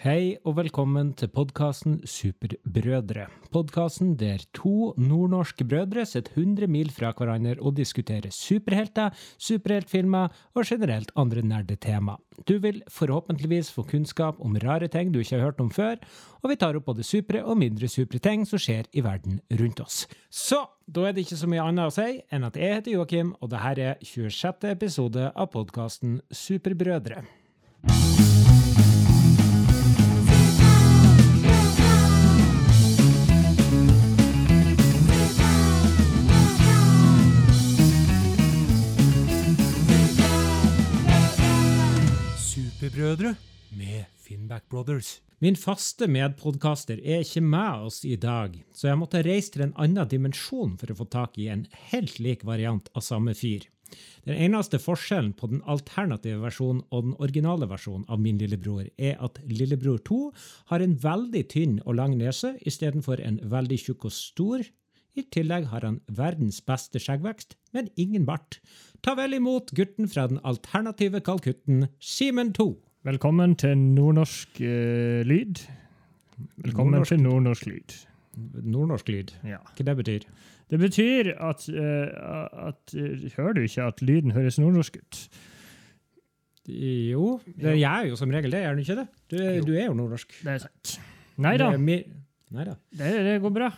Hei og velkommen til podkasten Superbrødre. Podkasten der to nordnorske brødre sitter 100 mil fra hverandre og diskuterer superhelter, superheltfilmer og generelt andre nerdetema. Du vil forhåpentligvis få kunnskap om rare ting du ikke har hørt om før, og vi tar opp både supre og mindre supre ting som skjer i verden rundt oss. Så da er det ikke så mye annet å si enn at jeg heter Joakim, og dette er 26. episode av podkasten Superbrødre. Superbrødre med Finnback Brothers. Min faste medpodkaster er ikke med oss i dag, så jeg måtte reise til en annen dimensjon for å få tak i en helt lik variant av samme fyr. Den eneste forskjellen på den alternative versjonen og den originale versjonen av Min lillebror er at Lillebror 2 har en veldig tynn og lang nese istedenfor en veldig tjukk og stor. I tillegg har han verdens beste skjeggvekst, men ingen bart. Ta vel imot gutten fra den alternative Kalkutten, Simen 2. Velkommen til nordnorsk uh, lyd. Velkommen Nordnorsk- til nordnorsk lyd. Nordnorsk lyd. Ja. Hva det betyr? Det betyr at, uh, at uh, Hører du ikke at lyden høres nordnorsk ut? Jo, det gjør jo som regel det, gjør du ikke det? Du, Jo. du er jo nordnorsk. Det er sant. Nei da, Det det, det går bra.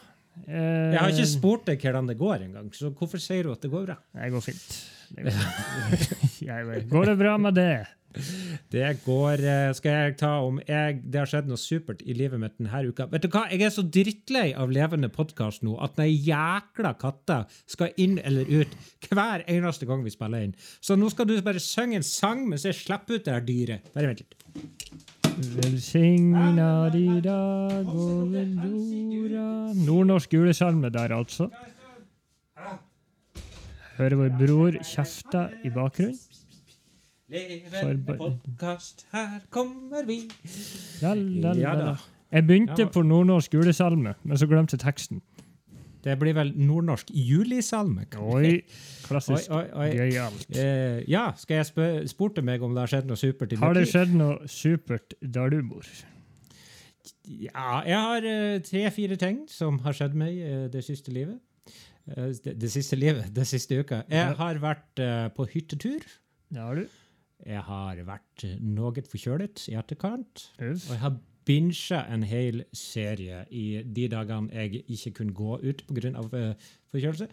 Eh, Jeg har ikke spurt deg hvordan det går engang, så hvorfor sier du at det går bra? Det går fint. Det går, fint. Går det bra med det? Det går eh, Skal jeg ta om jeg, Det har skjedd noe supert i livet mitt denne uka. Vet du hva? Jeg er så drittlei av levende podkast nå at den jækla katta skal inn eller ut hver eneste gang vi spiller inn. Så nå skal du bare synge en sang mens jeg slipper ut det her dyret. Bare vent litt. Velsigna di dag over jorda Nordnorsk julesalme der, altså. Hører vår bror kjefte i bakgrunnen. Levende podkast, her kommer vi. La, la, la, la. Jeg begynte på nordnorsk julesalme, men så glemte jeg teksten. Det blir vel nordnorsk julisalme? Oi, klassisk. Oi, Oi, oi, gøyalt. Eh, ja, skal jeg spør, spurte meg om det har skjedd noe supert i Har det skjedd noe supert der du bor? Ja, jeg har uh, tre-fire ting som har skjedd meg uh, det siste livet. Uh, det, det siste livet, det siste uka. Ja. Jeg har vært på hyttetur. Det har du. Jeg har vært eh, noe forkjølet i etterkant. Yes. Og jeg har bincha en hel serie i de dagene jeg ikke kunne gå ut pga. Uh, forkjølelse.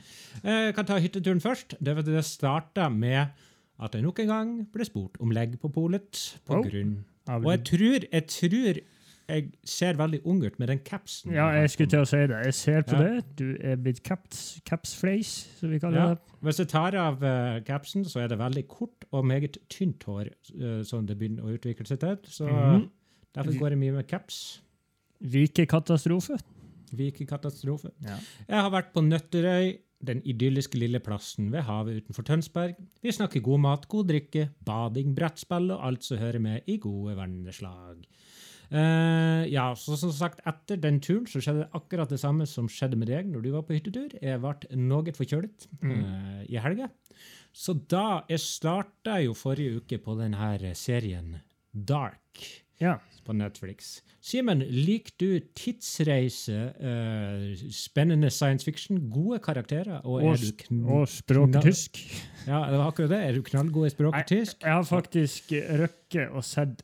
Eh, Jeg kan ta hytteturen først. Det, var- det starta med at jeg nok en gang ble spurt om legg på polet. På Oh. grunn. Og jeg tror, jeg tror jeg ser veldig ung ut med den capsen. Ja, jeg skulle til å si det. Jeg ser på Ja. det. Du er blitt caps, capsfleis, som vi kaller Ja. det. Hvis jeg tar av uh, capsen, så er det veldig kort og meget tynt hår uh, som det begynner å utvikle seg til. Så Mhm. derfor går jeg mye med caps. Vikekatastrofe. Vikekatastrofe. Ja. Jeg har vært på Nøtterøy, den idylliske lille plassen ved havet utenfor Tønsberg. Vi snakker god mat, god drikke, bading, brettspill og alt som hører med i gode venneslag. Eh, ja, så som sagt, etter den turen så skjedde akkurat det samme som skjedde med deg når du var på hyttetur. Jeg ble noe forkjølet Mm. uh, i helga. Så da Jeg starta jo forrige uke på denne serien Dark ja. på Netflix. Simen, liker du tidsreise, uh, spennende science fiction, gode karakterer, og, Og, og språk tysk. Ja, det var akkurat det. Er du knallgod i språk Nei. tysk? Jeg har faktisk røkket og sett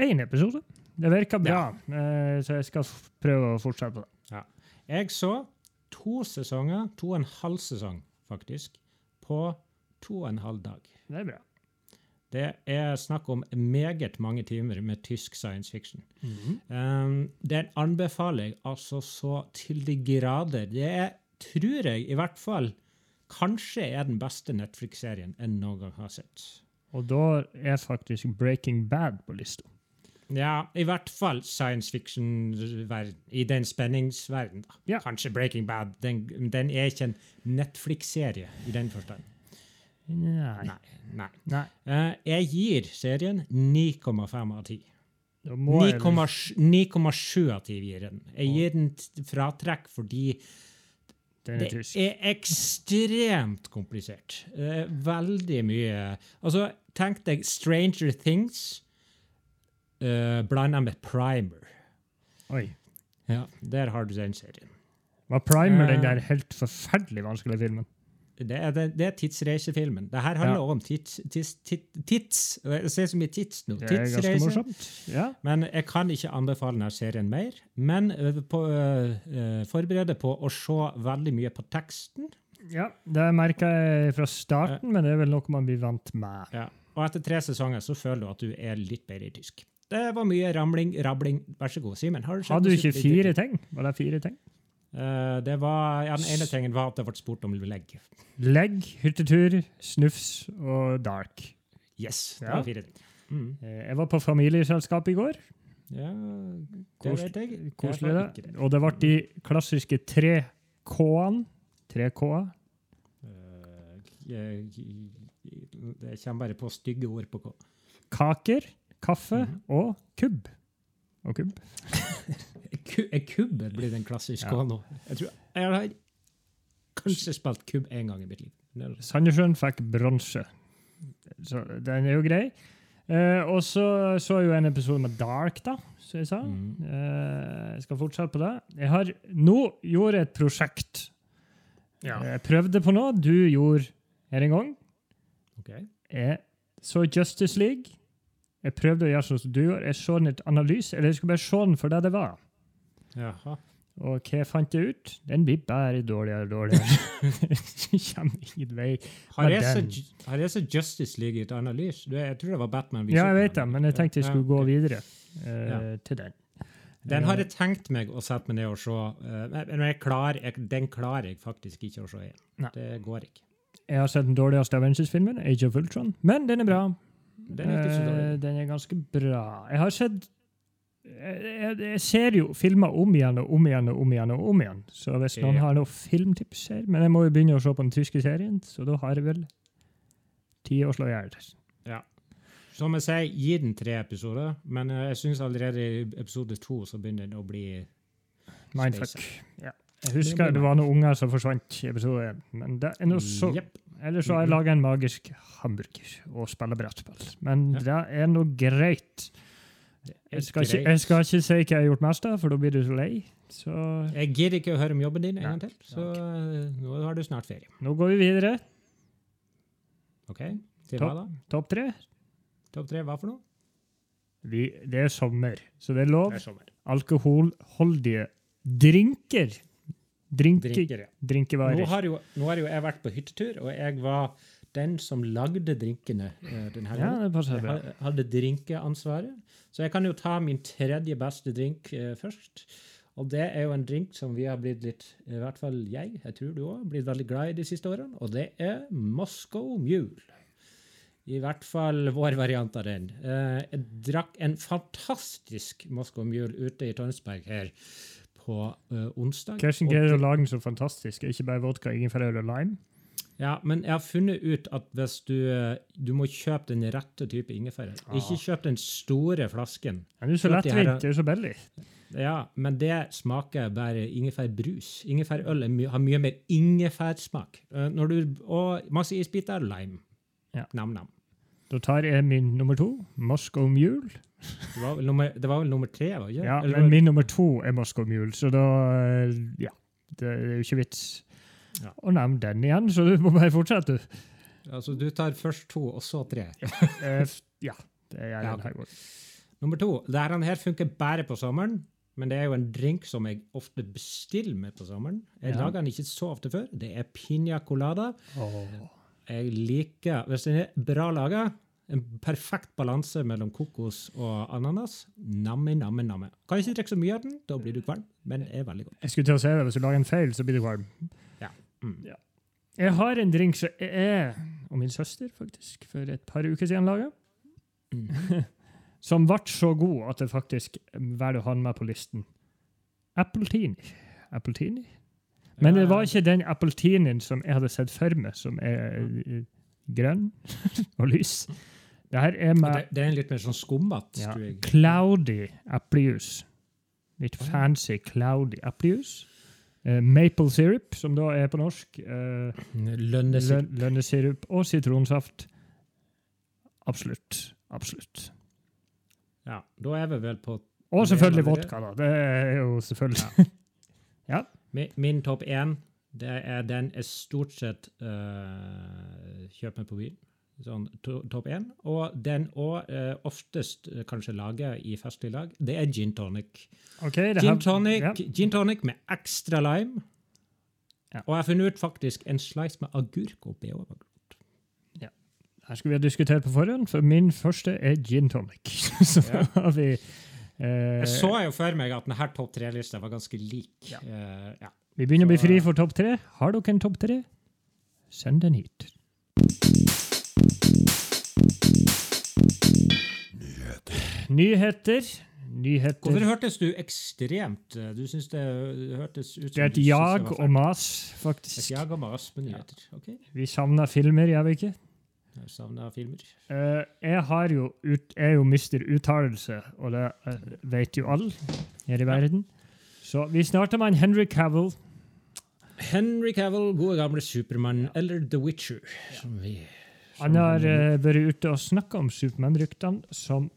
én episode. Det virker bra, ja. så jeg skal prøve å fortsette på det. Jeg så to sesonger, to og en halv sesong faktisk, på to og en halv dag. Det er bra. Det er snakk om meget mange timer med tysk science fiction. Mhm. Um, den anbefaler jeg altså så til de grader. Det er, tror jeg, i hvert fall kanskje er den beste Netflix-serien jeg noen gang har sett. Og da er faktisk Breaking Bad på lista. Ja, i hvert fall science fiction-verden. I den spenningsverdenen, da. Ja. Kanskje Breaking Bad. Den, den er ikke en Netflix-serie i den forstand. Nei. Nei. nei. Nei. Uh, jeg gir serien 9,5 av 10. Da må jeg- 9,7 9,7 av 10 gir den. Jeg gir den fratrekk fordi Den er Det er ekstremt komplisert. Uh, veldig mye Altså, tenk deg Stranger Things uh, blanda med Primer. Oi. Ja, Der har du den serien. Var Primer Eh. den der helt forferdelig vanskelige filmen? Det er, det, det er tidsreisefilmen. Det her handler Ja. også om tids, tids, tids, tids Jeg ser så mye tids nå. Det er ganske morsomt. Ja. Men jeg kan ikke anbefale denne serien mer. Men øh, på, øh, øh, på å se veldig mye på teksten. ja, det merka jeg fra starten, men det er vel noe man blir vant med. Ja. Og etter tre sesonger så føler du at du er litt bedre i tysk. Det var mye ramling, rabling. Vær så god, Simen. Har du Hadde du ikke fire ting? Var det fire ting? Uh, det var, ja, Den ene tingen var at det ble spurt om legg. Legg, hyttetur, snufs og dark. Yes, det Ja. var fire ting. Mm. Eh, Jeg var på familieselskap i går. Ja, det vet jeg. Koselig, var det. Og det ble de klassiske tre K-ene. Tre K-er. Eh, Det kommer bare på stygge ord på K. Kaker, kaffe Mhm. og kubb. Og kubb. Kubb blitt en klassisk Ja. Nå? Jeg tror jeg har kanskje spilt kubb én gang i mitt liv. Sandnessjøen fikk bronse. Så den er jo grei. Eh, og så så jeg jo en episode med Dark, da, som jeg sa. Mm. Eh, jeg skal fortsette på det. Jeg har nå gjort et prosjekt. Jeg prøvde på noe du gjorde her en gang. Okay. Jeg så Justice League. Jeg prøvde å gjøre sånn som du gjorde. Jeg så den et analyse, eller jeg skulle bare se den for det det var. Jaha. Og hva fant jeg ut? Den blir bare dårligere og dårligere. Kommer ingen vei. Har jeg, har jeg sett Justice League i et analyse? Jeg tror det var Batman. Ja, jeg vet det, men jeg tenkte jeg skulle gå videre uh, Ja. til den. Den har jeg tenkt meg å sette meg ned og se, eh, men jeg klar, jeg, den klarer jeg faktisk ikke å se igjen. Nei. Det går ikke. Jeg har sett den dårligste Avengers-filmen, Age of Ultron, men den er bra. Den er ikke så Eh, dårlig. den er ganske bra. Jeg har sett jeg, jeg, ser jo filmer om igjen og om igjen og om igjen. og om igjen. Så hvis noen har noen filmtips her Men jeg må jo begynne å se på den tyske serien, så da har jeg vel tid å slå i hjel. Som jeg sier, gi den tre episoder, men eh, jeg syns allerede i episode to så begynner den å bli Mindfuck. Ja. Jeg husker det var noen unger som forsvant i episode én, men det er noe så Jepp. Eller så har jeg Mhm. laga en magisk hamburger og spiller brettspill. Men Ja. det er nå greit. Jeg skal, ikke, jeg skal ikke si hva jeg har gjort mest av, for da blir du så lei. Så Jeg gidder ikke å høre om jobben din en gang til, så okay. nå har du snart ferie. nå går vi videre. OK? Til hva da? Topp tre. Topp tre, hva for noe? Vi, det er sommer, så det er lov. Det er. Alkoholholdige drinker. Drinker, Drinker, ja. Nå har, jo, nå har jo jeg vært på hyttetur, og jeg var den som lagde drinkene denne den Ja, det passer bra. Jeg hadde drinkeansvaret. Så jeg kan jo ta min tredje beste drink eh, først. Og det er jo en drink som vi har blitt litt, i hvert fall jeg, jeg tror du òg, blitt veldig glad i de siste årene. Og det er Moscow Mule. I hvert fall vår variant av den. Eh, jeg drakk en fantastisk Moscow Mule ute i Tønsberg her på uh, onsdag. Cashen greier å lage den så fantastisk? Ikke bare vodka, ingefær og lime? Ja, men jeg har funnet ut at hvis du, eh, du må kjøpe den rette type ingefær. Ah. Ikke kjøp den store flasken. Men er er så lettvint, det er så billig. Ja, men det smaker bare ingefærbrus. Ingefærøl my har mye mer ingefærsmak. Uh, Når du, og masse isbiter, lime. Ja. Nam-nam. Da tar jeg min nummer to, Moscow Mule. Det var vel nummer, det var vel nummer tre, var ikke? Ja, Eller men var- min nummer to er Moscow Mule, så da eh, Ja. Det er jo ikke vits Ja. å nevne den igjen, så du må bare fortsette, du. Altså, du tar først to, og så tre. Eh, ja, det gjør jeg Ja, denne gangen. Nummer to. Dette her funker bare på sommeren, men det er jo en drink som jeg ofte bestiller med på sommeren. Jeg Ja. lager den ikke så ofte før. Det er piña colada. Åh. Jeg liker Hvis den er bra laga, en perfekt balanse mellom kokos og ananas, namme, namme, namme. Kan ikke drikke så mye av den, da blir du kvalm, men det er veldig godt. Jeg skulle til å si det, hvis du lager en feil, så blir du kvalm. Mm. Jeg har en drink som jeg og min søster faktisk, for et par uker siden laga, Mm. som ble så god at jeg faktisk velger å ha den med på listen. Appletini. Appletini? Men det var ikke den appeltinien som jeg hadde sett for meg, som er eh, grønn og lys. Det her er med det, det er en litt mer sånn skummete, ja, cloudy eplejus. Litt fancy cloudy eplejus. Uh, maple syrup, som da er på norsk. Uh, Lønnesirup. løn- og sitronsaft. Absolutt. Absolutt. Ja, da er vi vel på Og selvfølgelig vodka, da. Det er jo selvfølgelig Ja. Ja. Min, min topp én, det er den jeg stort sett uh, kjøper på byen. Sånn to, topp én. Og den òg uh, oftest uh, kanskje lager i festlig lag, det er gin tonic. Ok, det her- Gin tonic, ja. gin tonic med ekstra lime. Ja. Og jeg har funnet ut faktisk en slice med agurk oppi òg. Her skulle vi ha diskutert på forhånd, for min første er gin tonic. Så Ja. har vi eh, Jeg så jo for meg at denne topp tre-lista var ganske lik. Ja. Eh, ja. Vi begynner å bli fri eh, for topp tre. Har dere en topp tre? Send den hit. Nyheter. Nyheter. Hvorfor hørtes du ekstremt eh, Du syns det hørtes ut som Det er et jag og mas, faktisk. Et jag og mas med nyheter. Ok. Vi savner filmer, gjør vi ikke? Jeg savner filmer. Uh, jeg har jo ut, er jo mister uttalelse, og det uh, vet jo alle her i verden. Så vi starter med en Henry Cavill. Henry Cavill, gode gamle Supermann, eller The Witcher. Som vi, Han har uh, vært ute og snakka om Supermann-ryktene som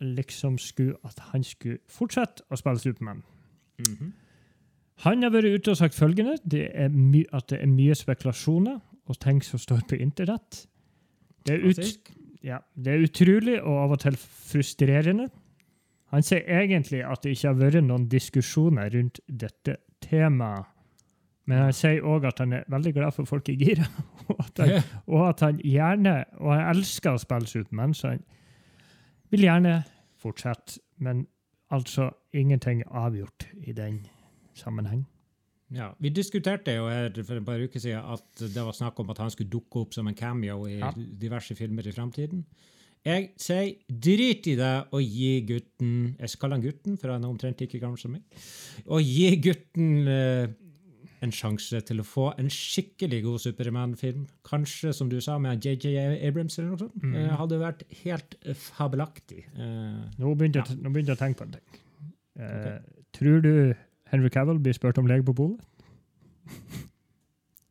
liksom skulle at han skulle fortsette å spille Supermann. Mhm. Han har vært ute og sagt følgende det at det er mye spekulasjoner og ting som står på internett. Det er, ut, ja, det er utrolig og av og til frustrerende. Han sier egentlig at det ikke har vært noen diskusjoner rundt dette temaet. Men han sier òg at han er veldig glad for folk i gira, og at han og at han gjerne Og han elsker å spille Supermann, så han vil gjerne fortsette. Men altså ingenting avgjort i den sammenheng. Ja, Vi diskuterte jo her for et par uker siden at det var snakk om at han skulle dukke opp som en cameo i Ja. diverse filmer i framtiden. Jeg sier drit i det og gi gutten Jeg kaller han gutten, for han er omtrent like gammel som meg. Og gi gutten eh, en sjanse til å få en skikkelig god Supermann-film. Kanskje, som du sa, med JJ Abrams eller noe sånt. Mm. Eh, hadde vært helt eh, fabelaktig. Eh, Nå begynte, Ja. jeg, nå begynte jeg å tenke på en ting. Okay. Tror du Henry Cavill blir spurt om lege på polet?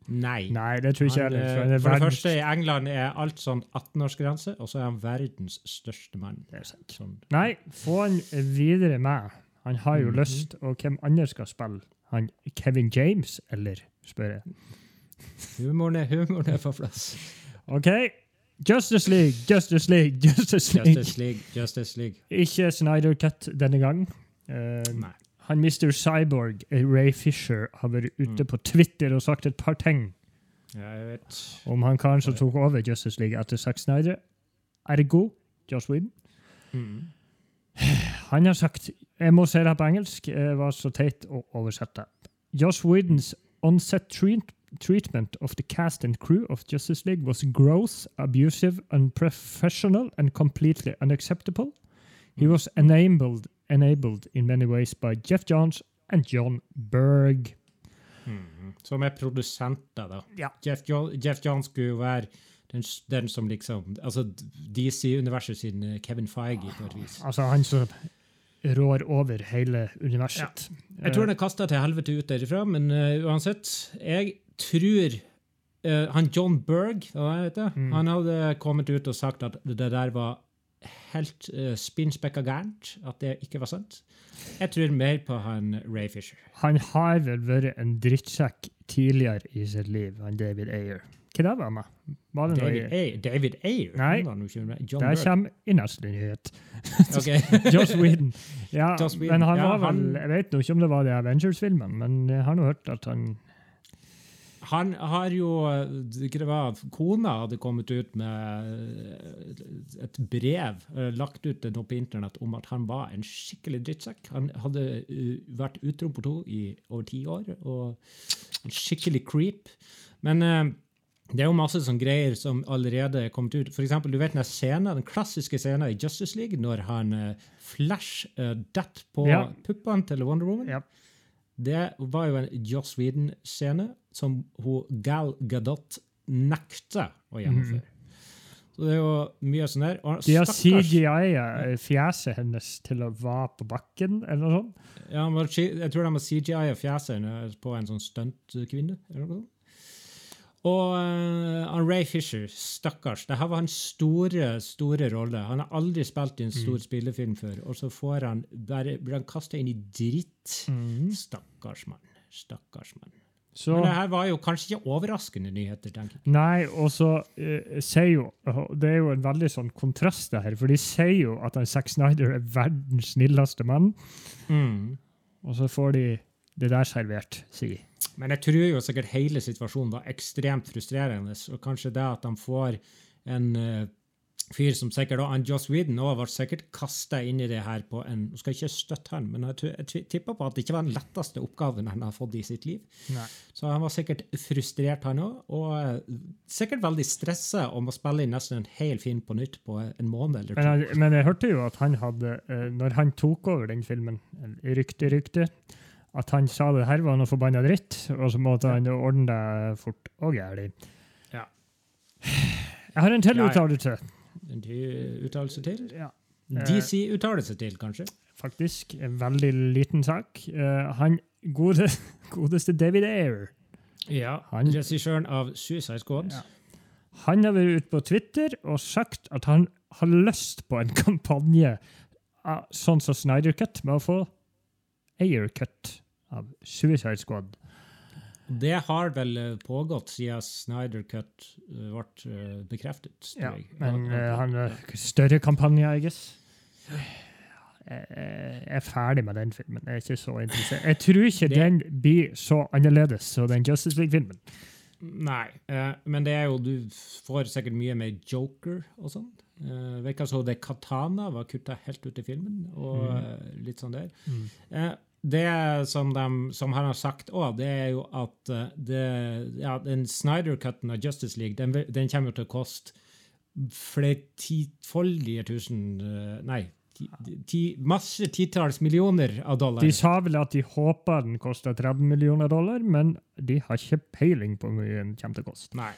nei. Nei, det tror ikke Han, jeg eh, for er for det første, i England er alt sånn 18-årsgrense, og så er han verdens største mann. Sånn. Nei, få han videre med. Han har jo Mhm. lyst, og hvem andre skal spille? Han Kevin James, eller, spør jeg. Humoren er, humoren er på plass. OK. Justice League, Justice League, Justice League. Justice League, Justice League. Ikke Snyder Cut denne gang. Uh, Nei. Han Mr. Cyborg, eh, Ray Fisher, har vært ute Mm. på Twitter og sagt et par ting Ja, jeg vet. om han karen som tok over Justice League etter Zack Snyder. Ergo Josh Whedon. Mm. Han har sagt Jeg må si det på engelsk. Det var så teit å oversette. Josh Whedons on-set treat treatment of the cast and crew of Justice League was gross, abusive, unprofessional, and completely unacceptable. He was enabled, enabled in many ways by Jeff Johns and John Berg. Mm. Som er produsenter, da. Ja. Jeff, jo Jeff Johns skulle være den, den som liksom Altså DC-universet sin eh, Kevin Feige, på et vis. Altså han som rår over hele universet. Jeg tror han er kasta til helvete ut derifra, men uh, uansett. Jeg tror uh, han John Berg hva heter? Mm. han hadde kommet ut og sagt at det der var helt uh, spinnspekka gærent. At det ikke var sant. Jeg tror mer på han Ray Fisher. Han har vel vært en drittsekk tidligere i sitt liv, han David Ayer. Hva det var med? Var det David noe... Ayer? David Ayer? Nei. Det kommer i neste nyhet. Joss Whedon. Ja, Joss Whedon. men han Ja, var vel han- Jeg vet nå ikke om det var de Avengers-filmen, men jeg har nå hørt at han Han har jo det var, Kona hadde kommet ut med eh, et brev, eh, lagt ut noe på internett, om at han var en skikkelig drittsekk. Han hadde eh, vært utro på to i over ti år, og en skikkelig creep. Men det er jo masse sånne greier som allerede er kommet ut. For eksempel, du vet den, scenen, den klassiske scenen i Justice League, når han eh, Flash uh, detter på Ja. puppene til Wonder Woman. Ja. Det var jo en Joss Whedon-scene som hun Gal Gadot nekter å gjennomføre. Så det er jo mye sånn der. Og Mhm. De har stakkars- CGI fjeset hennes til å være på bakken, eller noe sånt. Ja, jeg tror de har CGI og fjeset hennes på en sånn stuntkvinne. eller noe sånt. Og uh, Ray Fisher, stakkars. Det her var hans store store rolle. Han har aldri spilt i en stor spillefilm før, og så får han bare blir han kasta inn i dritt. Stakkars mann. Stakkars mann. Så, Men det her var jo kanskje ikke overraskende nyheter, tenker jeg. nei, og så uh, sier jo Det er jo en veldig sånn kontrast, det her. For de sier jo at han Zack Snyder er verdens snilleste mann, Mm. og så får de det der servert, sier de. Men jeg tror jo sikkert hele situasjonen var ekstremt frustrerende, og kanskje det at de får en uh, fyr som sikkert han Joss Whedon òg var sikkert kasta inn i det her på en Nå skal jeg ikke støtte han, men jeg, jeg tipper på at det ikke var den letteste oppgaven han har fått i sitt liv. Nei. Så han var sikkert frustrert, han òg, og eh, sikkert veldig stressa om å spille inn nesten en hel film på nytt på en måned eller Men, to. jeg- men jeg hørte jo at han hadde, eh, når han tok over den filmen, rykte, rykte, at han sa det her var noe forbanna dritt, og så måtte han ordne det fort og gæli. Ja. Jeg har en til Ja, ja. uttalelse. En uttalelse til? Ja. DC-uttalelse til, kanskje? Faktisk en veldig liten sak. Eh, han gode, godeste David Ayer, Ja. Regissøren av Suicide Squad. Ja. han har vært ute på Twitter og sagt at han har lyst på en kampanje sånn som Snyder Cut, med å få Ayer Cut av Suicide Squad. Det har vel eh, pågått siden Snyder Cut eh, ble eh, bekreftet. Ja, men Ja, eh, han har større kampanje, I guess. Jeg jeg er ferdig med den filmen. Jeg er ikke så interessert. Jeg tror ikke Det- den blir så annerledes som den Justice League-filmen. Nei, eh, men det er jo Du får sikkert mye med Joker og sånn. Uh, Virka som det Katana var kutta helt ut i filmen, og Mm. eh, litt sånn der. Eh, det som, de, som han har sagt òg, det er jo at eh, det, ja, den Snyder-cutten av Justice League den, den kommer til å koste flere tifoldige tusen eh, Nei, ti, ti, masse titalls millioner av dollar. De sa vel at de håpa den koster 30 millioner dollar, men de har ikke peiling på hvor mye den kommer til å koste. Nei.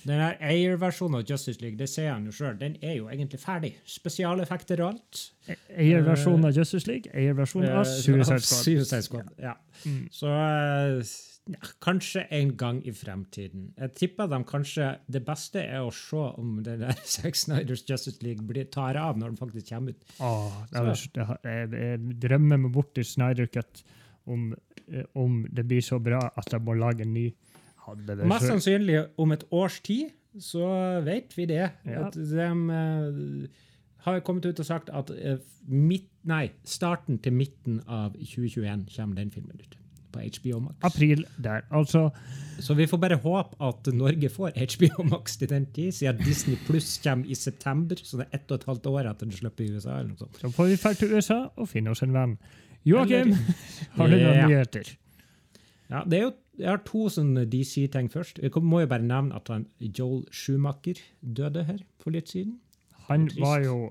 Den her Ayer-versjonen av Justice League, det ser han jo selv, den er jo egentlig ferdig. Spesialeffekter og alt. Eier-versjonen av Justice League, eier-versjonen av Eh, Suicide Squad. Suicide Squad. Ja. Mm. Så eh, ja, kanskje en gang i fremtiden. Jeg tipper de kanskje Det beste er å se om den der Sex Snyders Justice League blir, tar av når den faktisk kommer ut. Åh, har- jeg, jeg drømmer meg bort til Snyder Cut om, eh, om det blir så bra at jeg må lage en ny. Mest sannsynlig om et års tid så vet vi det. Ja. At de uh, har kommet ut og sagt at eh, midt, nei, starten til midten av 2021 kommer den filmen ut. På HBO Max. April der. Altså, Så vi får bare håpe at Norge får HBO Max til den tid, siden Disney Pluss kommer i september, så det er ett og et halvt år etter den slipper i USA. eller noe sånt. så får vi dra til USA og finne oss en venn. Joakim, har du noen nyheter? Ja, det er jo, jeg har to sånne DC-ting først. Jeg må jo bare nevne at han, Joel Schumacher døde her for litt siden. Han var jo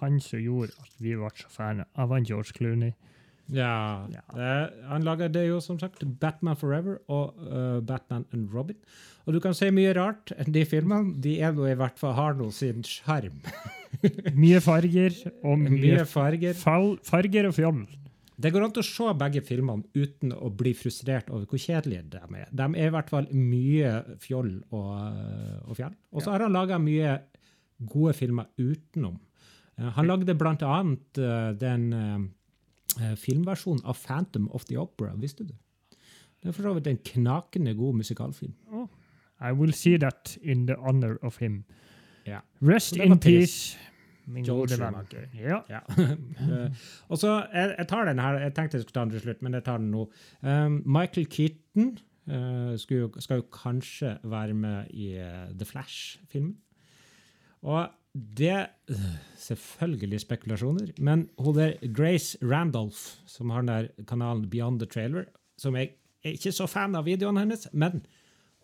han som gjorde at vi ble så fan av han George Clooney. Ja, Ja. eh, Han lager det jo som sagt Batman Forever og uh, Batman and Robin. Og du kan se mye rart. De filmene de er noe i hvert fall har noe sin sjarm. Mye farger og mye, Mye farger. fall, farger og fjoll. Det går an til å se begge filmene uten å bli frustrert over hvor kjedelige de er. De er i hvert fall mye fjoll og, og fjell. Og så har han laga mye gode filmer utenom. Han lagde blant annet eh, den eh, filmversjonen av Phantom of the Opera, visste du? Det er for så vidt en knakende god musikalfilm. I will see that in the honor of him. Ja. Rest in peace, min gode venn. Schumacher. Ja. Ja. Eh, og så, jeg, jeg tar den her, jeg tenkte jeg skulle ta den til slutt, men jeg tar den nå. Um, Michael Keaton uh, jo, skal jo kanskje være med i uh, The Flash-filmen. Og det Selvfølgelig spekulasjoner, men hun der Grace Randolph, som har den der kanalen Beyond the Trailer, som jeg er ikke så fan av videoene hennes, men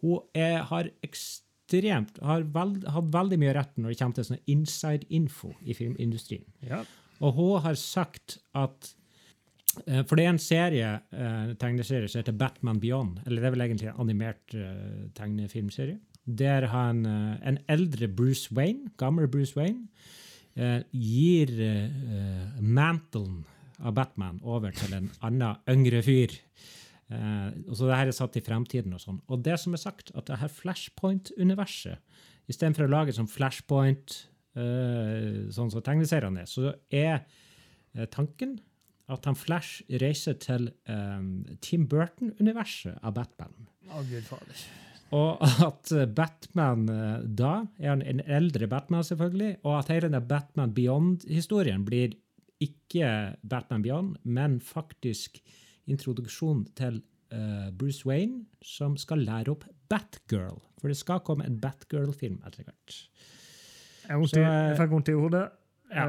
hun er, har ekstremt har veld, hatt veldig mye rett når det kommer til sånn inside info i filmindustrien. ja. Og hun har sagt at eh, For det er en serie, eh, tegneserie som heter Batman Beyond. Eller det er vel egentlig en animert eh, tegnefilmserie. Der han, eh, en eldre Bruce Wayne, gammel Bruce Wayne, eh, gir eh, mantelen av Batman over til en annen yngre fyr. Og så det her er satt i fremtiden og sånn. Og det som er sagt, at det her Flashpoint-universet, istedenfor å lage sånn Flashpoint, sånn som tegneseriene er, så er tanken at han Flash reiser til um, Tim Burton-universet av Batman. Å, gud fader. Og at eh, Batman eh, da er en, en eldre Batman, selvfølgelig, og at hele denne Batman Beyond-historien blir ikke Batman Beyond, men faktisk introduksjon til uh, Bruce Wayne, som skal lære opp Batgirl. For det skal komme en Batgirl-film etter hvert. Jeg Så, jeg fikk vondt i hodet. ja.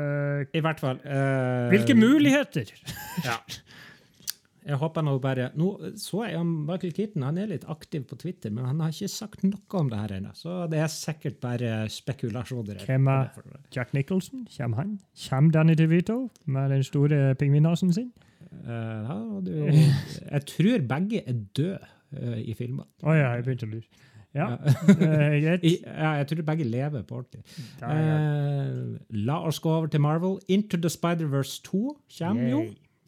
I hvert fall. Uh, hvilke muligheter! Ja. Jeg håper nå bare Nå så jeg om Michael Keaton han er litt aktiv på Twitter, men han har ikke sagt noe om det her ennå. Så det er sikkert bare spekulasjoner. Hvem er- Jack Nicholson, kommer han? Kommer Danny DeVito med den store pingvinnasen sin? Uh, ja, du Jeg tror begge er døde uh, i filmene. Å ja, jeg begynte å lure. Ja, eh, greit. Ja, jeg tror begge lever på ordentlig. Eh, la oss gå over til Marvel. Into the Spider-Verse 2 kommer jo.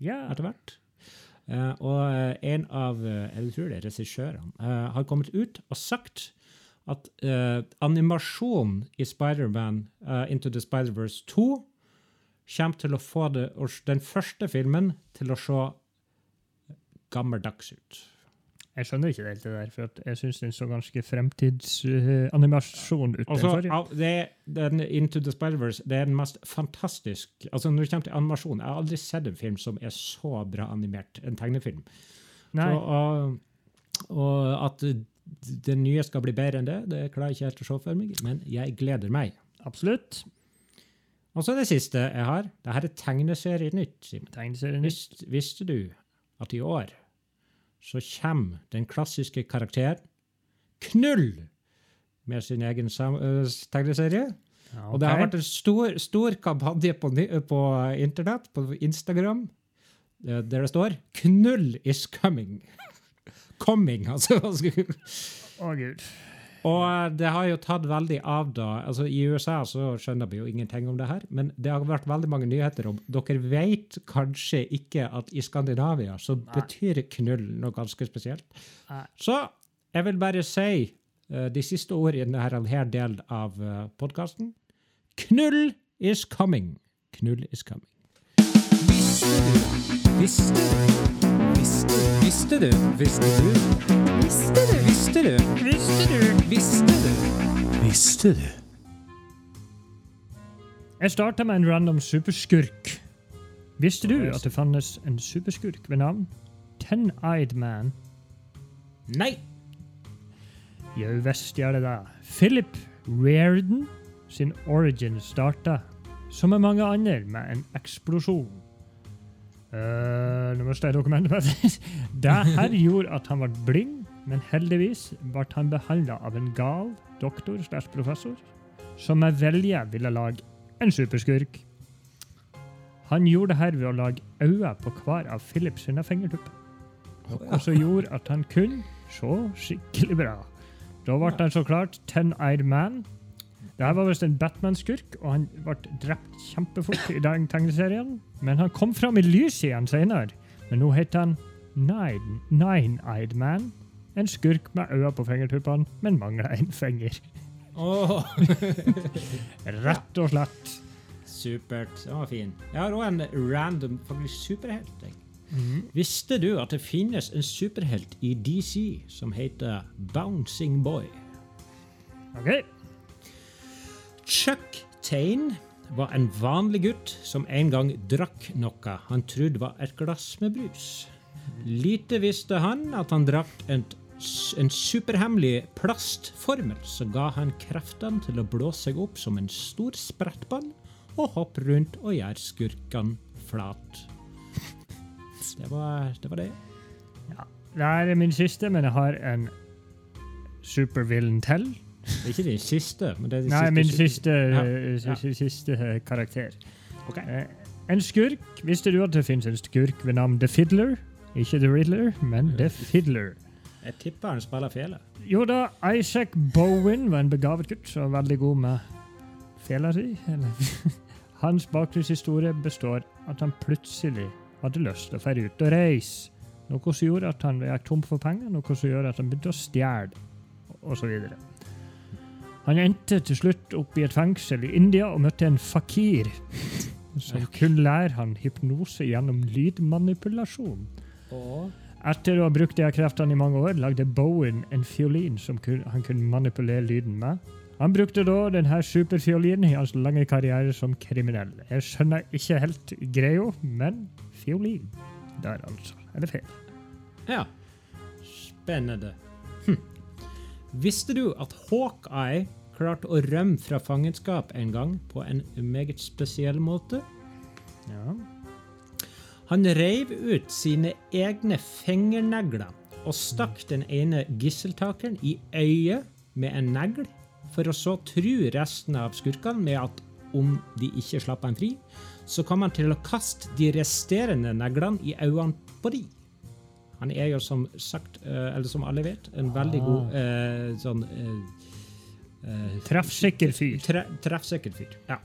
Etter hvert. Eh, og eh, en av eh, jeg tror det er regissørene eh, har kommet ut og sagt at uh, animasjon i Spider-Man eh, Into the Spider-Verse 2 kommer til å få det, den første filmen til å se gammeldags ut. Jeg skjønner ikke helt det der, for jeg syns den så ganske fremtidsanimasjon ut. Altså, det, den Into the Spider-Verse det er den mest fantastisk altså Når det kommer til animasjon Jeg har aldri sett en film som er så bra animert. En tegnefilm. Nei, Så, og, og at det nye skal bli bedre enn det, det klarer jeg ikke helt å se for meg, men jeg gleder meg. absolutt. Og så det siste jeg har. Dette er tegneserienytt. Simen. Tegneserien visste du at i år så kommer den klassiske karakteren Knull med sin egen øh, tegneserie? Okay. Og det har vært en stor, stor kampanje på, på internett, på Instagram, eh, der det står 'Knull is coming'. Coming, altså. Å, gud. Og det har jo tatt veldig av da. altså I USA så skjønner vi jo ingenting om det her, men det har vært veldig mange nyheter om Dere vet kanskje ikke at i Skandinavia så betyr knull noe ganske spesielt. Nei. Så jeg vil bare si uh, de siste ord i denne her delen av uh, podkasten. Knull is coming. Knull is coming. Visste du? Visste du? Visste du? Visste du? Visste du? Visste du? Visste du? Visste du? Visste du? Jeg starta med en random superskurk. Visste du at det fantes en superskurk ved navn Ten-Eyed Man? Nei! Jau visst gjør det det. Philip Reardon sin origin starta, som med mange andre, med en eksplosjon. Uh, nå mistet jeg dokumentet det her gjorde at han ble blind, men heldigvis ble han behandla av en gal doktor slash professor som med vilje ville lage en superskurk. Han gjorde det her ved å lage øyne på hver av Philip sine fingertupper. Noe som gjorde at han kunne se skikkelig bra. Da ble han så klart Ten-Eyed Man. Dette var visst en Batman-skurk, og han ble drept kjempefort i den tegneserien. Men han kom fram i lyset igjen senere. Men nå heter han Nine- Nine-Eyed Man. En skurk med øyne på fingertuppene, men mangler en finger. Oh. Rett og slett. supert. Den var fin. Jeg har òg en random faktisk superhelt. jeg. Visste du at det finnes en superhelt i DC som heter Bouncing Boy? OK. Chuck Tain var en vanlig gutt som en gang drakk noe han trodde var et glass med brus. Lite visste han at han drakk en, en superhemmelig plastformel som ga han kreftene til å blåse seg opp som en stor sprettball og hoppe rundt og gjøre skurkene flat. Det var det. Var det. Det er min siste, men jeg har en supervillen til. Ikke din siste, men det er din Nei, min siste. siste, Ja, eh, eh, karakter. Ok. Eh, En skurk. Visste du at det finnes en skurk ved navn The Fiddler? Ikke The Riddler, men The Fiddler. Jeg tipper han spiller fele. Jo da, Isaac Bowen var en begavet gutt som var veldig god med fela si. Hans bakgrunnshistorie består at han plutselig hadde lyst til å dra ut og reise. Noe som gjorde at han gikk tom for penger, noe som gjorde at han begynte å stjele, osv. Han endte til slutt opp i et fengsel i India og møtte en fakir som kunne lære han hypnose gjennom lydmanipulasjon. Etter å ha brukt de kreftene i mange år, lagde Bowen en fiolin som han kunne manipulere lyden med. Han brukte da denne superfiolinen i hans lange karriere som kriminell. Jeg skjønner ikke helt greia, men fiolin der, altså. Er det feil? Ja. Spennende. Hm. Visste du at Hawkeye klarte å rømme fra fangenskap en gang på en meget spesiell måte? Ja. Han reiv ut sine egne fingernegler og stakk den ene gisseltakeren i øyet med en negl, for å så true resten av skurkene med at om de ikke slapp han fri, så kom han til å kaste de resterende neglene i øynene på de. Han er jo som sagt, eh, eller som alle vet, en veldig Ah. god eh, sånn eh, eh, Treffsikker fyr. Tre, treffsikker fyr. Ja.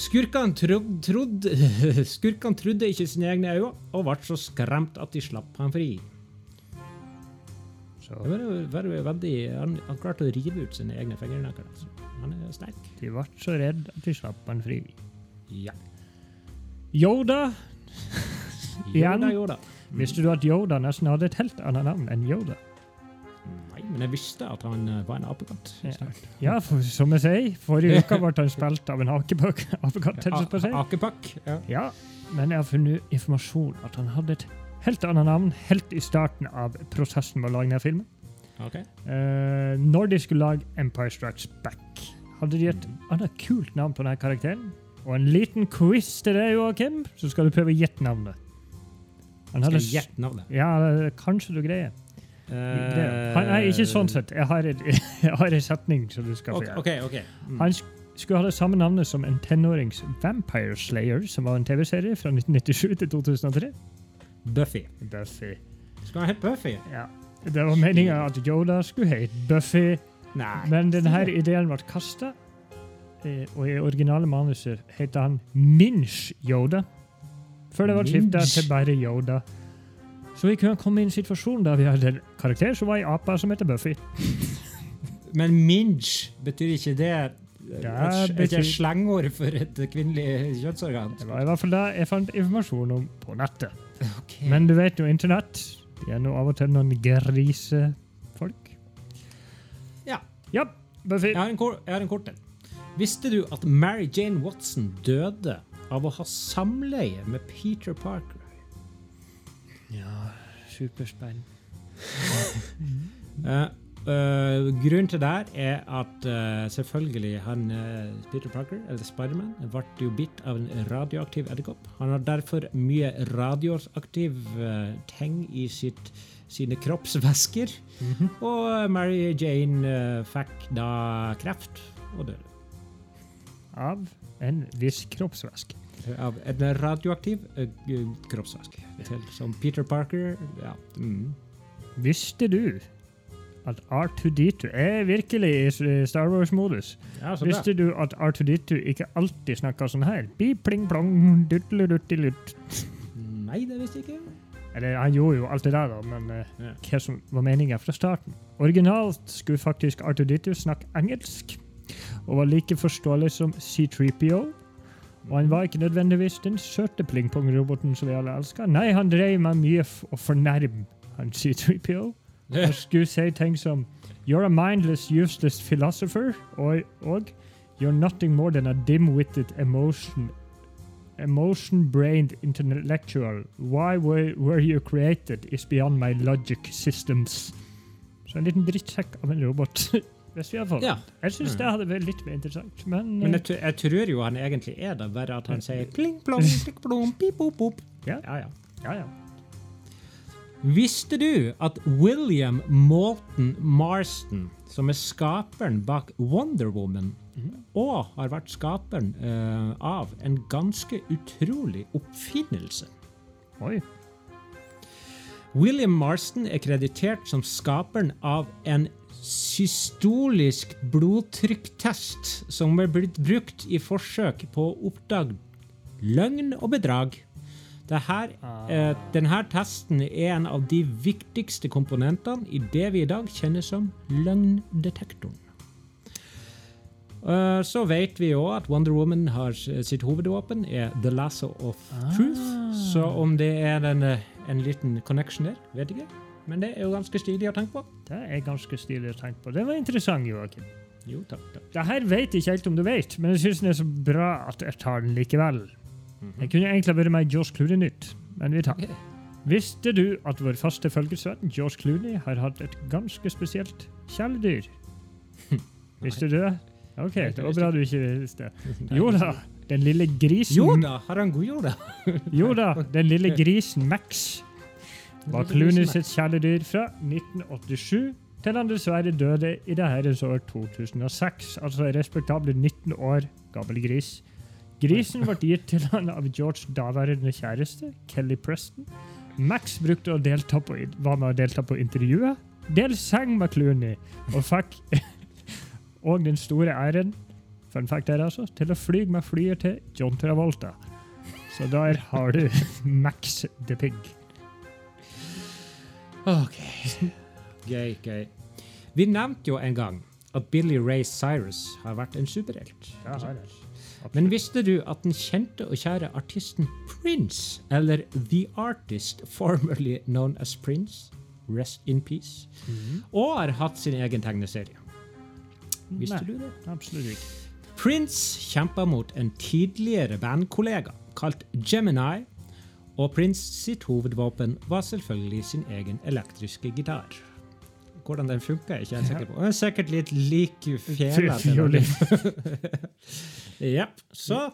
Skurkene trodde, trodde, skurkene trodde ikke sine egne øyne og ble så skremt at de slapp han fri. Det var, var veldig, han, han klarte å rive ut sine egne fingernegler. Altså. Han er sterk. de ble så redd at de slapp han fri. Ja. Yoda. Yoda, Yoda. Visste du at Yoda nesten hadde et helt annet navn enn Yoda? Nei, men jeg visste at han eh, var en apekatt. Ja. Ja, for, som jeg sier, forrige uke ble han spilt av en akebøk. Apekatt, helst på å Akepakk. Ja. Ja, men jeg har funnet informasjon at han hadde et helt annet navn helt i starten av prosessen med å lage denne filmen. Ok. Eh, når de skulle lage Empire Strikes Back, hadde de et annet kult navn på denne karakteren. Og en liten quiz til deg, Joakim, så skal du prøve å gjette navnet. Han Skal gjette navnet? Ja, kanskje du greier. Eh, han, nei, ikke sånn sett. Jeg har, et, jeg har en setning som du skal få gjøre. okay, okay. Mm. Han skulle ha det samme navnet som en tenårings Vampire Slayer, som var en TV-serie fra 1997 til 2003. Buffy. Buffy. Skal han hete Buffy? Ja. Det var meninga at Yoda skulle hete Buffy, Nei. men denne ideen ble kasta. Og i originale manuser heter han Minch Yoda. Før det ble skifta til bare Yoda. Så vi kunne komme i en situasjon der vi hadde en karakter som var ei ape som heter Buffy. Men minge, betyr ikke det et, betyr- et slengord for et kvinnelig kjønnsorgan? Det var i hvert fall det jeg fant informasjon om på nettet. Okay. Men du vet jo, internett De er nå av og til noen grisefolk. Ja. Ja, Buffy. Jeg har en kort en. Visste du at Mary Jane Watson døde av å ha samleie med Peter Parker? Ja, superspenn. uh, grunnen til det er at uh, selvfølgelig han Peter Parker, eller Spiderman, ble jo bitt av en radioaktiv edderkopp. Han har derfor mye radioaktiv eh, ting i sitt, sine kroppsvæsker. Mhm. Og eh, Mary Jane fikk da kreft og døde. Av en viss kroppsvæske. Av en radioaktiv kroppsvask. Til, som Peter Parker ja. Mm. Visste du at R2D2 er virkelig i Star Wars-modus? ja. Visste du at R2D2 ikke alltid snakker sånn her? Bi-pling-plong, dutteleduttelitt. Nei, det visste jeg ikke. Eller han gjorde jo alt det der, da, men uh, Ja. hva som var meninga fra starten. Originalt skulle faktisk R2D2 snakke engelsk, og var like forståelig som C3PO. Og han var ikke nødvendigvis den søte pling-pong-roboten som vi alle elsker. Nei, han drev med mye å fornærme han C3PO. Han skulle si ting som You're a mindless, useless philosopher, og, og You're nothing more than a dim-witted emotion emotion-brained intellectual. Why were, were you created is beyond my logic systems. Så en liten drittsekk av en robot. Hvis vi hadde fått. Ja. Jeg syns det hadde vært litt mer interessant, men, Men eh, jeg, jeg tror jo han egentlig er det, bare at han sier pling, plong, pling, plong, pip, pop, pop. Ja. Ja, ja. ja, ja. Visste du at William Malton Marston, som er skaperen bak Wonder Woman, og har vært skaperen uh, av en ganske utrolig oppfinnelse? Oi. William Marston er kreditert som skaperen av en systolisk blodtrykktest som er blitt brukt i forsøk på å oppdage løgn og bedrag. Her, Ah. eh, denne testen er en av de viktigste komponentene i det vi i dag kjenner som løgndetektoren. Eh, så vet vi òg at Wonder Woman har sitt hovedvåpen er The Lasso of Truth. Så om det er en, eh, en liten connection der, vet ikke. Men det er jo ganske stilig å tenke på. Det er ganske stilig å tenke på. Det var interessant, Joakim. Jo, takk, takk. Det her vet jeg ikke helt om du vet, men jeg syns den er så bra at jeg tar den likevel. Jeg kunne egentlig vært med i George Clooney-nytt, men vi tar den. Okay. Visste du at vår faste følgesvenn George Clooney har hatt et ganske spesielt kjæledyr? Visste du det? OK, det var bra du ikke visste. Jo da, den lille grisen Jo da, har han god jord, da? Jo da, den lille grisen Max var Clooney sitt kjæledyr fra 1987 til han dessverre døde i det herrens år 2006, altså respektable 19 år gammel gris. Grisen ble gitt til han av George daværende kjæreste, Kelly Preston. Max brukte å delta på, var med å delta på intervjuet, del seng med Clooney, og fikk og den store æren fun fact der altså, til å fly med flyet til John Travolta. Så der har du Max the Pig. Ok. Gøy, gøy. Vi nevnte jo en gang at Billy Ray Cyrus har vært en superhelt. Men visste du at den kjente og kjære artisten Prince, eller The Artist formerly known as Prince, rest in peace, og har hatt sin egen tegneserie? Visste Nei. du det? Absolutt ikke. Prince kjempa mot en tidligere bandkollega kalt Gemini, og Prince sitt hovedvåpen var selvfølgelig sin egen elektriske gitar. Hvordan den funka, er jeg ikke helt sikker på. Og er sikkert litt lik fjela. til. Jepp. Så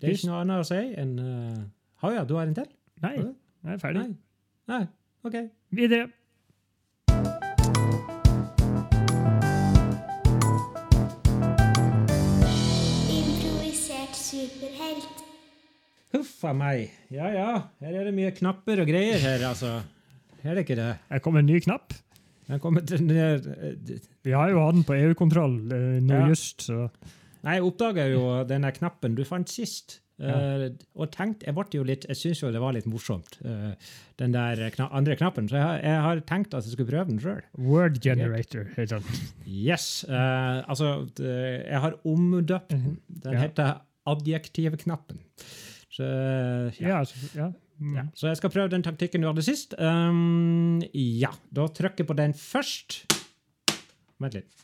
det er ikke noe annet å si enn uh, Har ja, du har en til? Nei, jeg er ferdig. Nei. Nei. OK. Videre. Improvisert superhelt. Huff a meg. Ja ja, her er det mye knapper og greier her, altså. Er det ikke det? Her kommer en ny knapp. Den kommer til eh, Vi har jo hatt den på EU-kontroll eh, nå Ja. just, så Nei, jeg oppdaga jo denne knappen du fant sist. Ja. Uh, og tenkte, Jeg ble jo litt, jeg syns jo det var litt morsomt, uh, den der kna andre knappen. Så jeg har, jeg har tenkt at jeg skulle prøve den sjøl. Word Generator heter den. Yes. Uh, altså, jeg har omdøpt den. Den Ja. heter adjektivknappen. Så, ja. Ja, altså, ja. Mm. Ja. Så jeg skal prøve den taktikken du hadde sist. Um, ja, da trykker jeg på den først. Vent litt.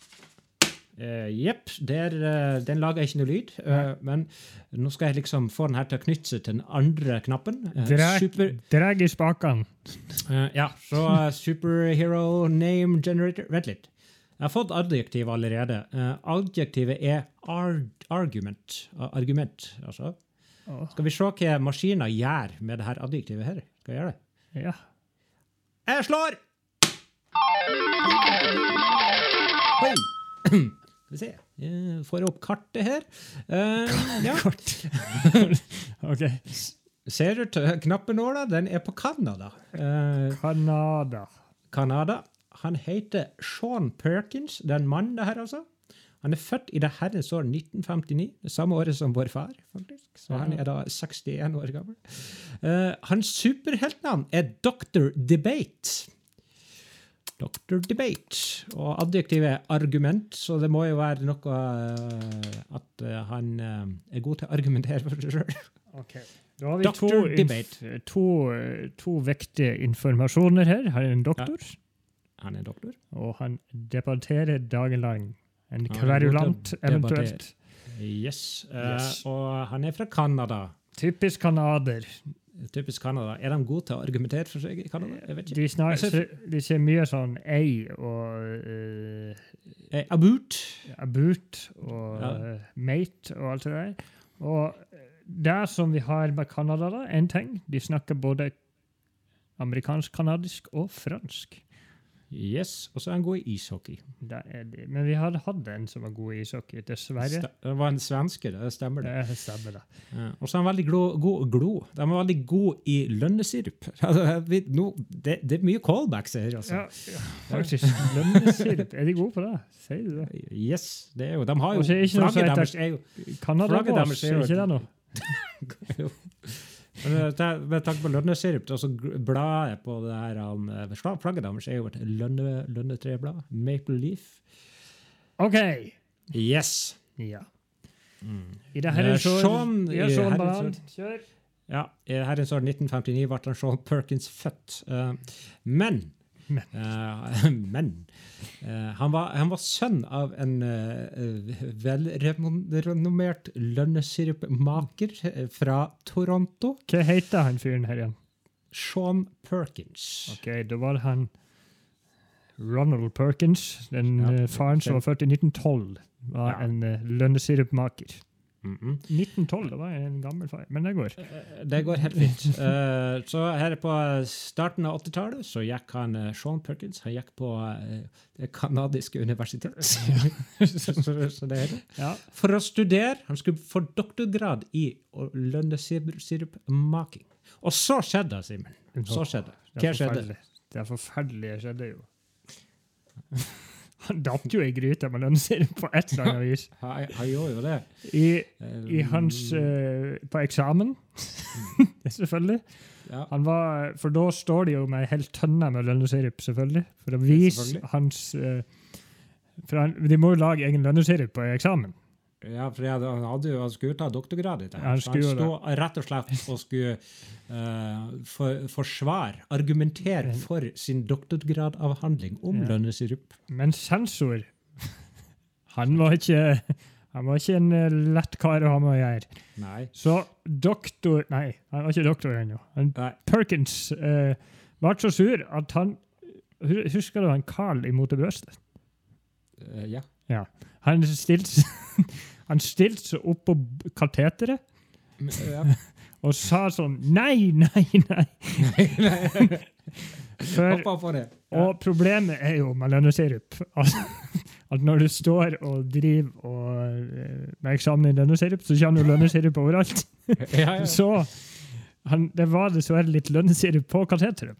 Jepp, uh, den lager ikke noe lyd. Uh, men nå skal jeg liksom få den her til å knytte seg til den andre knappen. Uh, super, drag i spakene. eh, ja, så eh, superhero name generator Vent litt. Jeg har fått adjektiv allerede. Eh, adjektivet er arg argument. Argument, altså. Skal vi se hva maskinen gjør med det her adjektivet her? Skal jeg gjøre det? Ja. Jeg slår! Oi! Skal vi se. Jeg får opp kartet her. Uh, ja. OK. Ser du knappenåla? Den er på Canada. Uh, Canada. Canada. Han heter Sean Perkins, den mannen det her, altså. Han er født i det herrens år 1959, det samme året som vår far. faktisk. Så han er da 61 år gammel. Uh, hans superheltnavn er Dr. Debate. Dr. Debate. Og adjektivet er argument, så det må jo være noe uh, at uh, han er god til å argumentere for seg sjøl. Okay. Da har vi Dr. to, Debate. to, to vektige informasjoner her. Han er en doktor, Han er doktor. og han debatterer dagen lang. En er kverulant, eventuelt. Yes. Eh, Yes. Og han er fra Canada. Typisk canadier. Typisk Canada. Er de gode til å argumentere for seg i Canada? Jeg vet ikke. De, snakker, de ser mye sånn ei og uh, Eh, about. about og Ja. uh, mate og alt det der. Og det som vi har med Canada, da, en ting, de snakker både amerikansk-kanadisk og fransk. Yes. Og så er han god i ishockey. Det er de. Men vi hadde hatt en som var god i ishockey, dessverre. Sta- Det var en svenske, det stemmer det. Det stemmer, det. Ja. Og så er han veldig god glo. De er veldig gode i lønnesirup. Altså, det, det er mye callbacks her, altså. Ja, faktisk. Lønnesirup. Er de gode på det? Sier du det? Yes, det er jo De har jo Flagget deres er jo er ikke det noe? Eh, Med tanke på lønnesirup, så bladet på det her han, eh, Flagget deres er jo et lønne, lønnetreblad. Maple Leaf. OK. Yes. Ja. Mm. I det Eh, herrens år Sean- Ja, Sean Banan. Kjør. Ja, I herrens år 1959 ble han Sean Perkins født. Uh, men Men. uh, men uh, han, var, han var sønn av en uh, velrenommert lønnesirupmaker eh, fra Toronto, Hva heter han fyren her igjen? Sean Perkins. Ok, Da var han Ronald Perkins, den Ja, faren som var født i 1912, var Ja. en uh, lønnesirupmaker. Mhm. 1912, det var en gammel feil, men det går. Eh, Det går helt fint. Eh, så her på starten av 80-tallet så gikk han eh, Sean Perkins han gikk på eh, det kanadiske universitet. så, så, så det det. Ja, For å studere. Han skulle få doktorgrad i lønnesirupmaking. Og så skjedde det, Simen. Så skjedde det. det Hva skjedde? Det er forferdelige skjedde jo. Han datt jo i gryta med lønnesirup på et eller annet vis. Han, han gjorde jo det. I, Eh, i hans uh, På eksamen, selvfølgelig. ja. Han var, for da står de jo med ei hel tønne med lønnesirup, selvfølgelig. For å vise hans uh, for han, De må jo lage egen lønnesirup på eksamen. Ja, for jeg, han, hadde jo, han skulle ta doktorgrad i det. Han han skulle jo sto rett og slett og skulle eh, for, forsvare, argumentere for sin doktorgradavhandling om Ja. lønnesirup. Men sensor Han var ikke han var ikke en eh, lett kar å ha med å gjøre. Nei. Så doktor Nei, han var ikke doktor ennå. Perkins uh, ble så sur at han hu- Husker du han Carl imot det brøstet? Ja. ja. Han stilte han stilte seg opp på kateteret ja. og sa sånn Nei, nei, nei! For, Hoppa på det. Og problemet er jo med lønnesirup at, når du står og driver og, eh, med eksamen i lønnesirup, så kommer jo lønnesirup overalt. ja, ja. Så han, det var dessverre litt lønnesirup på kateteret.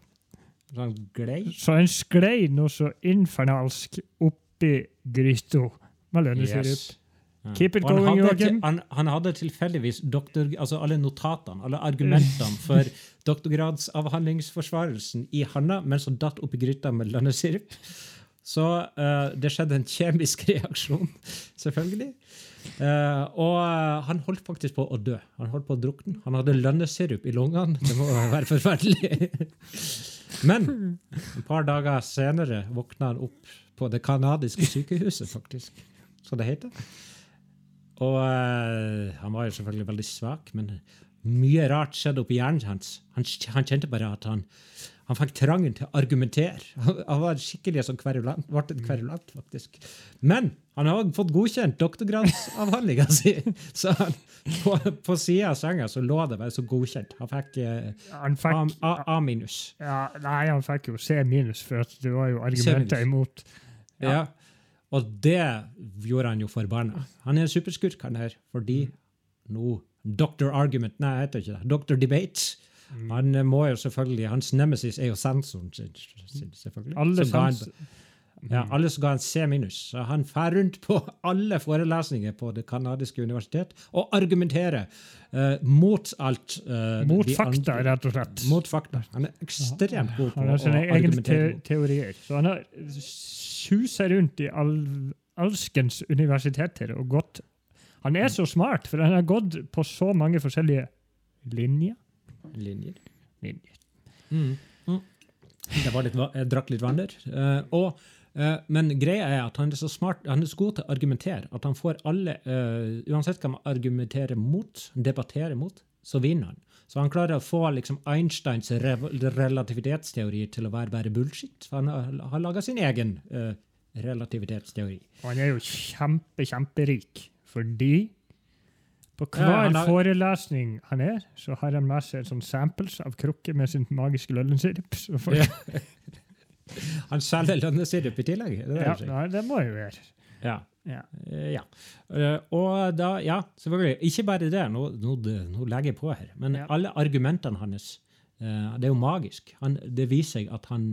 Sånn glei. Så han sklei noe så infernalsk oppi gryta med lønnesirup. Yes. Ja. Keep it going, Joakim. Han, han hadde tilfeldigvis doktor, altså alle notatene, alle argumentene for doktorgradsavhandlingsforsvarelsen i handa mens han datt oppi gryta med lønnesirup. Så uh, det skjedde en kjemisk reaksjon, selvfølgelig. Uh, og uh, han holdt faktisk på å dø. Han holdt på å drukne. Han hadde lønnesirup i lungene. Det må være forferdelig. Men et par dager senere våkna han opp på det kanadiske sykehuset, faktisk. Så det heter. Og uh, han var jo selvfølgelig veldig svak, men mye rart skjedde oppi hjernen hans. Han, han kjente bare at han, han fikk trangen til å argumentere. Han, han var skikkelig sånn kverulant, ble et kverulant, faktisk. Men han har fått godkjent doktorgradsavhandlinga si. Så han, på, på sida av senga så lå det bare så godkjent. Han fikk eh, Han A, fikk A, A minus. ja, Nei, han fikk jo C minus, for det var jo argumenter imot. Ja. Ja. Og det gjorde han jo for barna. Han er en superskurk, han her, fordi nå Dr. Argument Nei, jeg heter ikke det. Dr. Debate. Mm. Han eh, må jo selvfølgelig, Hans nemesis er jo sensoren sin, sin selvfølgelig. Alle Som ga han- ja, alle som ga en C minus. Så han fer rundt på alle forelesninger på Det kanadiske universitet og argumenterer uh, mot alt. Uh, Mot fakta, andre- rett og slett. Mot fakta. Han er ekstremt god på Han å har sine egne argumentere. te teorier. Så han har suset rundt i all, alskens universiteter og gått Han er så smart, for han har gått på så mange forskjellige linjer. linjer. linjer. Mm. Mm. Det var litt, jeg drakk litt vann der. Eh, og, Uh, men greia er at han er så smart, han er så god til å argumentere at han får alle uh, Uansett hva man argumenterer mot, debatterer mot, så vinner han. Så han klarer å få liksom, Einsteins relativitetsteori til å være bare bullshit. For han har, har laga sin egen uh, relativitetsteori. Og han er jo kjempe, kjemperik, fordi på Ja, hver han har- forelesning han er, så har han med seg sånn samples av krukker med sin magiske lønnesirup. Folk, Ja. Han selger lønnesirup i tillegg. Det ja, nei, det må jo være. Ja. Ja. Eh, ja. Eh, og da, ja, selvfølgelig. Ikke bare det, nå, nå, nå legger jeg på her, men Ja. alle argumentene hans eh, Det er jo magisk. Han, det viser seg at han,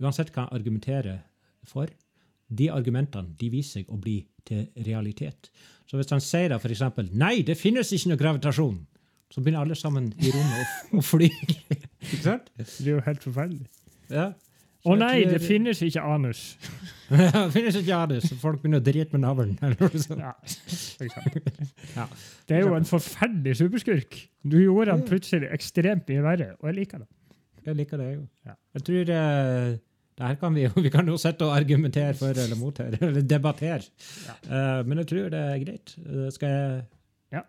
uansett hva han argumenterer for, de argumentene de viser seg å bli til realitet. Så hvis han sier da f.eks.: Nei, det finnes ikke noe gravitasjon, Så begynner alle sammen i rommet å fly. Ikke sant? Det er jo helt forferdelig. Ja. Å nei, det finnes ikke anus! det finnes ikke anus, og folk begynner å drite med navlen. Ja. Ja. Det er jo en forferdelig superskurk. Du gjorde han plutselig ekstremt mye verre, og jeg liker det. Jeg liker det, jo. Ja. Jeg tror eh, det her kan vi, vi kan jo sitte og argumentere for eller mot her, eller debattere. Eh, men jeg tror det er greit. Eh, skal jeg Ja.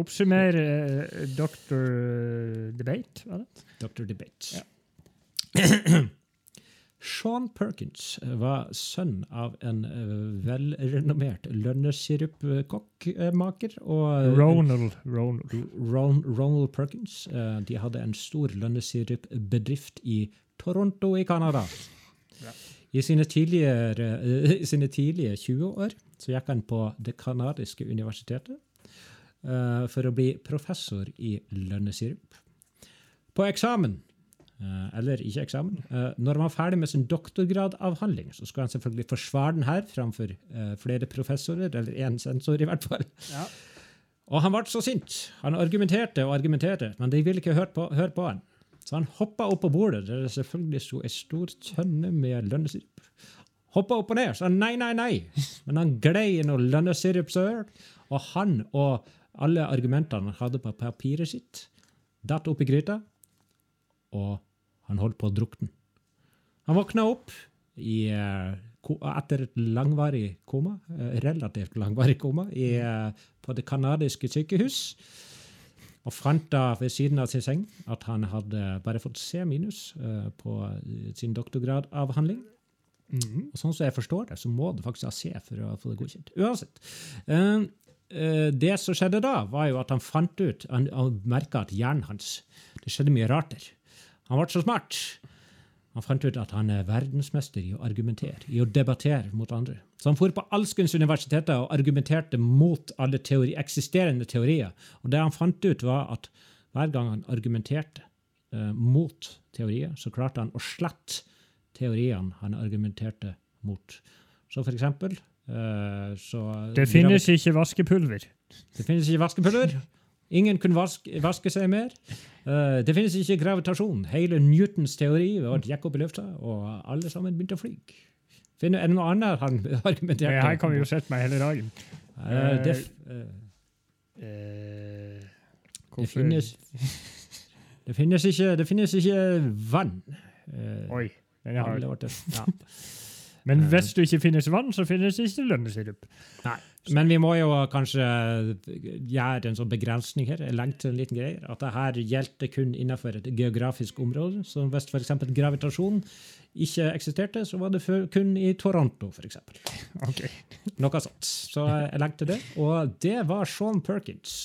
Oppsummere uh, Dr. Debate, var det? Dr. Debate. Ja. Sean Perkins var sønn av en eh, velrenommert lønnesirupkokkmaker. Ronald. Ronald. Ron, Ronald Perkins. eh, de hadde en stor lønnesirupbedrift i Toronto i Canada. Ja. I sine tidligere, eh, sine tidlige 20-år så gikk han på det canadiske universitetet eh, for å bli professor i lønnesirup. På eksamen, eh, eller ikke eksamen, eh, når han var ferdig med sin doktorgradavhandling, så skulle han selvfølgelig forsvare den her framfor eh, flere professorer, eller én sensor i hvert fall. Ja. Og han ble så sint. Han argumenterte og argumenterte, men de ville ikke høre på, høre på han. Så han hoppa opp på bordet, der det selvfølgelig sto ei stor tønne med lønnesirup. Hoppa opp og ned, sa nei, nei, nei. Men han glei i noe lønnesirupsøl, og han og alle argumentene han hadde på papiret sitt, datt opp i gryta, og han holdt på å drukne. Han våkna opp i, eh, etter et langvarig koma, eh, relativt langvarig koma, i, eh, på det canadiske sykehus. Og fant da ved siden av sin seng at han hadde bare fått C minus på sin doktorgradavhandling. Mm. Og sånn som jeg forstår det, så må du faktisk ha C for å få det godkjent. Uansett. Det som skjedde da, var jo at han fant ut Han, han merka at hjernen hans Det skjedde mye rart der. Han ble så smart. Han fant ut at han er verdensmester i å argumentere, i å debattere mot andre. Så han for på alskens universiteter og argumenterte mot alle teori, eksisterende teorier. Og det han fant ut, var at hver gang han argumenterte eh, mot teorier, så klarte han å slette teoriene han argumenterte mot. Så for eksempel eh, så Det finnes ikke vaskepulver. det finnes ikke vaskepulver. Ingen kunne vaske, vaske seg mer. Uh, det finnes ikke gravitasjon. Hele Newtons teori var gikk opp i lufta, og alle sammen begynte å fly. Finner, er det noe annet han argumenterte Nei, her kan vi jo sette meg hele dagen. Uh, det, Eh, det, finnes, det, finnes ikke, det finnes ikke vann. Oi, den er hard. ja. Men hvis det ikke finnes vann, så finnes det ikke lønnesirup. Nei. Men vi må jo kanskje gjøre en sånn begrensning her. Jeg legger til en liten greie. At det her gjelder kun innenfor et geografisk område. Så hvis f.eks. gravitasjon ikke eksisterte, så var det kun i Toronto, f.eks. Ok. Noe sånt. Så jeg legger til det. Og det var Sean Perkins.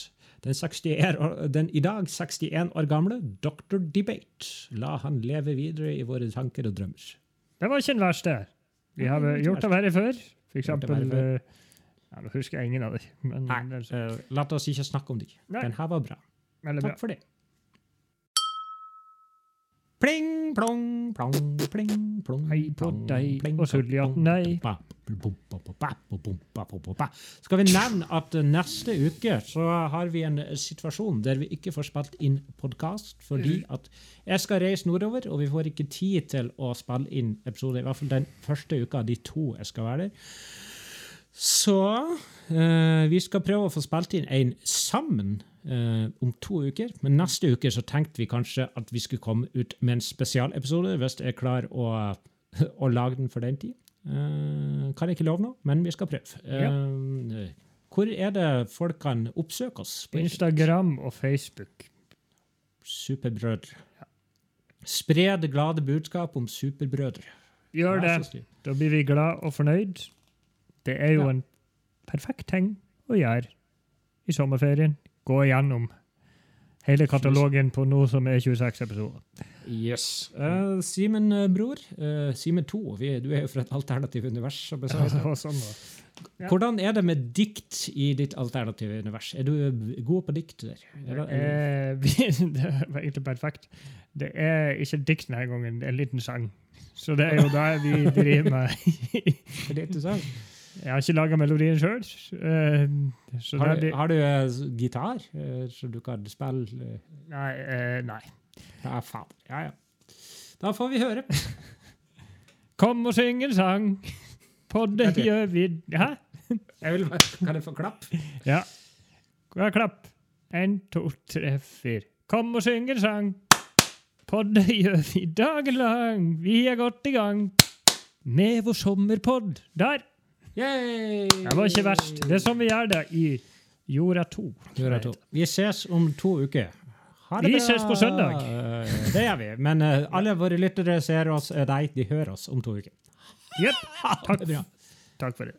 Den, 61, år- den i dag 61 år gamle Dr. Debate. La han leve videre i våre tanker og drømmer. Det var ikke den verste. Vi har gjort det verre før. For det eksempel eh, ja, Nå husker jeg ingen av dem. Men Nei, eh, la oss ikke snakke om dem. Nei. Den her var bra. veldig bra. Takk for det. Pling, plong, plong, pling, plong, Hei på deg pling, og ba, ba. Skal vi nevne at neste uke så har vi en situasjon der vi ikke får spilt inn podkast fordi at jeg skal reise nordover, og vi får ikke tid til å spille inn episode, I hvert fall den første uka av de to jeg skal være der. Så eh, vi skal prøve å få spilt inn en sammen eh, om to uker. Men neste uke så tenkte vi kanskje at vi skulle komme ut med en spesialepisode, hvis jeg klarer å, å lage den for den tid. Eh, kan jeg ikke love noe, men vi skal prøve. Ja. hvor er det folk kan oppsøke oss? På Instagram og Facebook. Superbrødre. Spre det glade budskap om superbrødre. Gjør det. Da blir vi glad og fornøyd. Det er jo Ja. en perfekt ting å gjøre i sommerferien. Gå igjennom hele katalogen på noe som er 26 episoder. Yes. Uh, Simen, eh, bror. Uh, Simen 2. Vi, du er jo fra et alternativt univers. Og sånn. Ja. Hvordan er det med dikt i ditt alternative univers? Er du god på dikt der? Er det, er du... det var egentlig perfekt. Det er ikke dikt denne gangen, det er en liten sang. Så det er jo det vi driver med. er det interessant? Jeg har ikke laga melodien sjøl. Har, du- har du uh, gitar, uh, så du kan spille eh, Nei. eh, nei. Ja, faen. Ja, ja. Da får vi høre. Kom og syng en sang, på det okay. gjør vi Hæ? Jeg vil, kan jeg få klapp? Ja. Klapp. En, to, tre, fire. Kom og syng en sang. Podd gjør vi dagen lang. Vi er godt i gang med vår sommerpodd. Der! Yay! Det var ikke verst. Det er sånn vi gjør det i Jorda 2. Jorda to. Vi ses om to uker. Ha det Vi bra. ses på søndag. Det gjør vi. Men eh, alle våre lyttere ser oss, eh, nei, de hører oss om to uker. Jepp. Takk. Takk for det.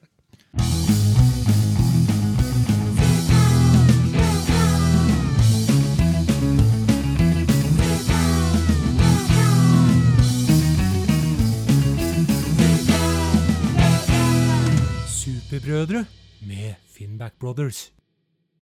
Superbrødre med Finnback Brothers.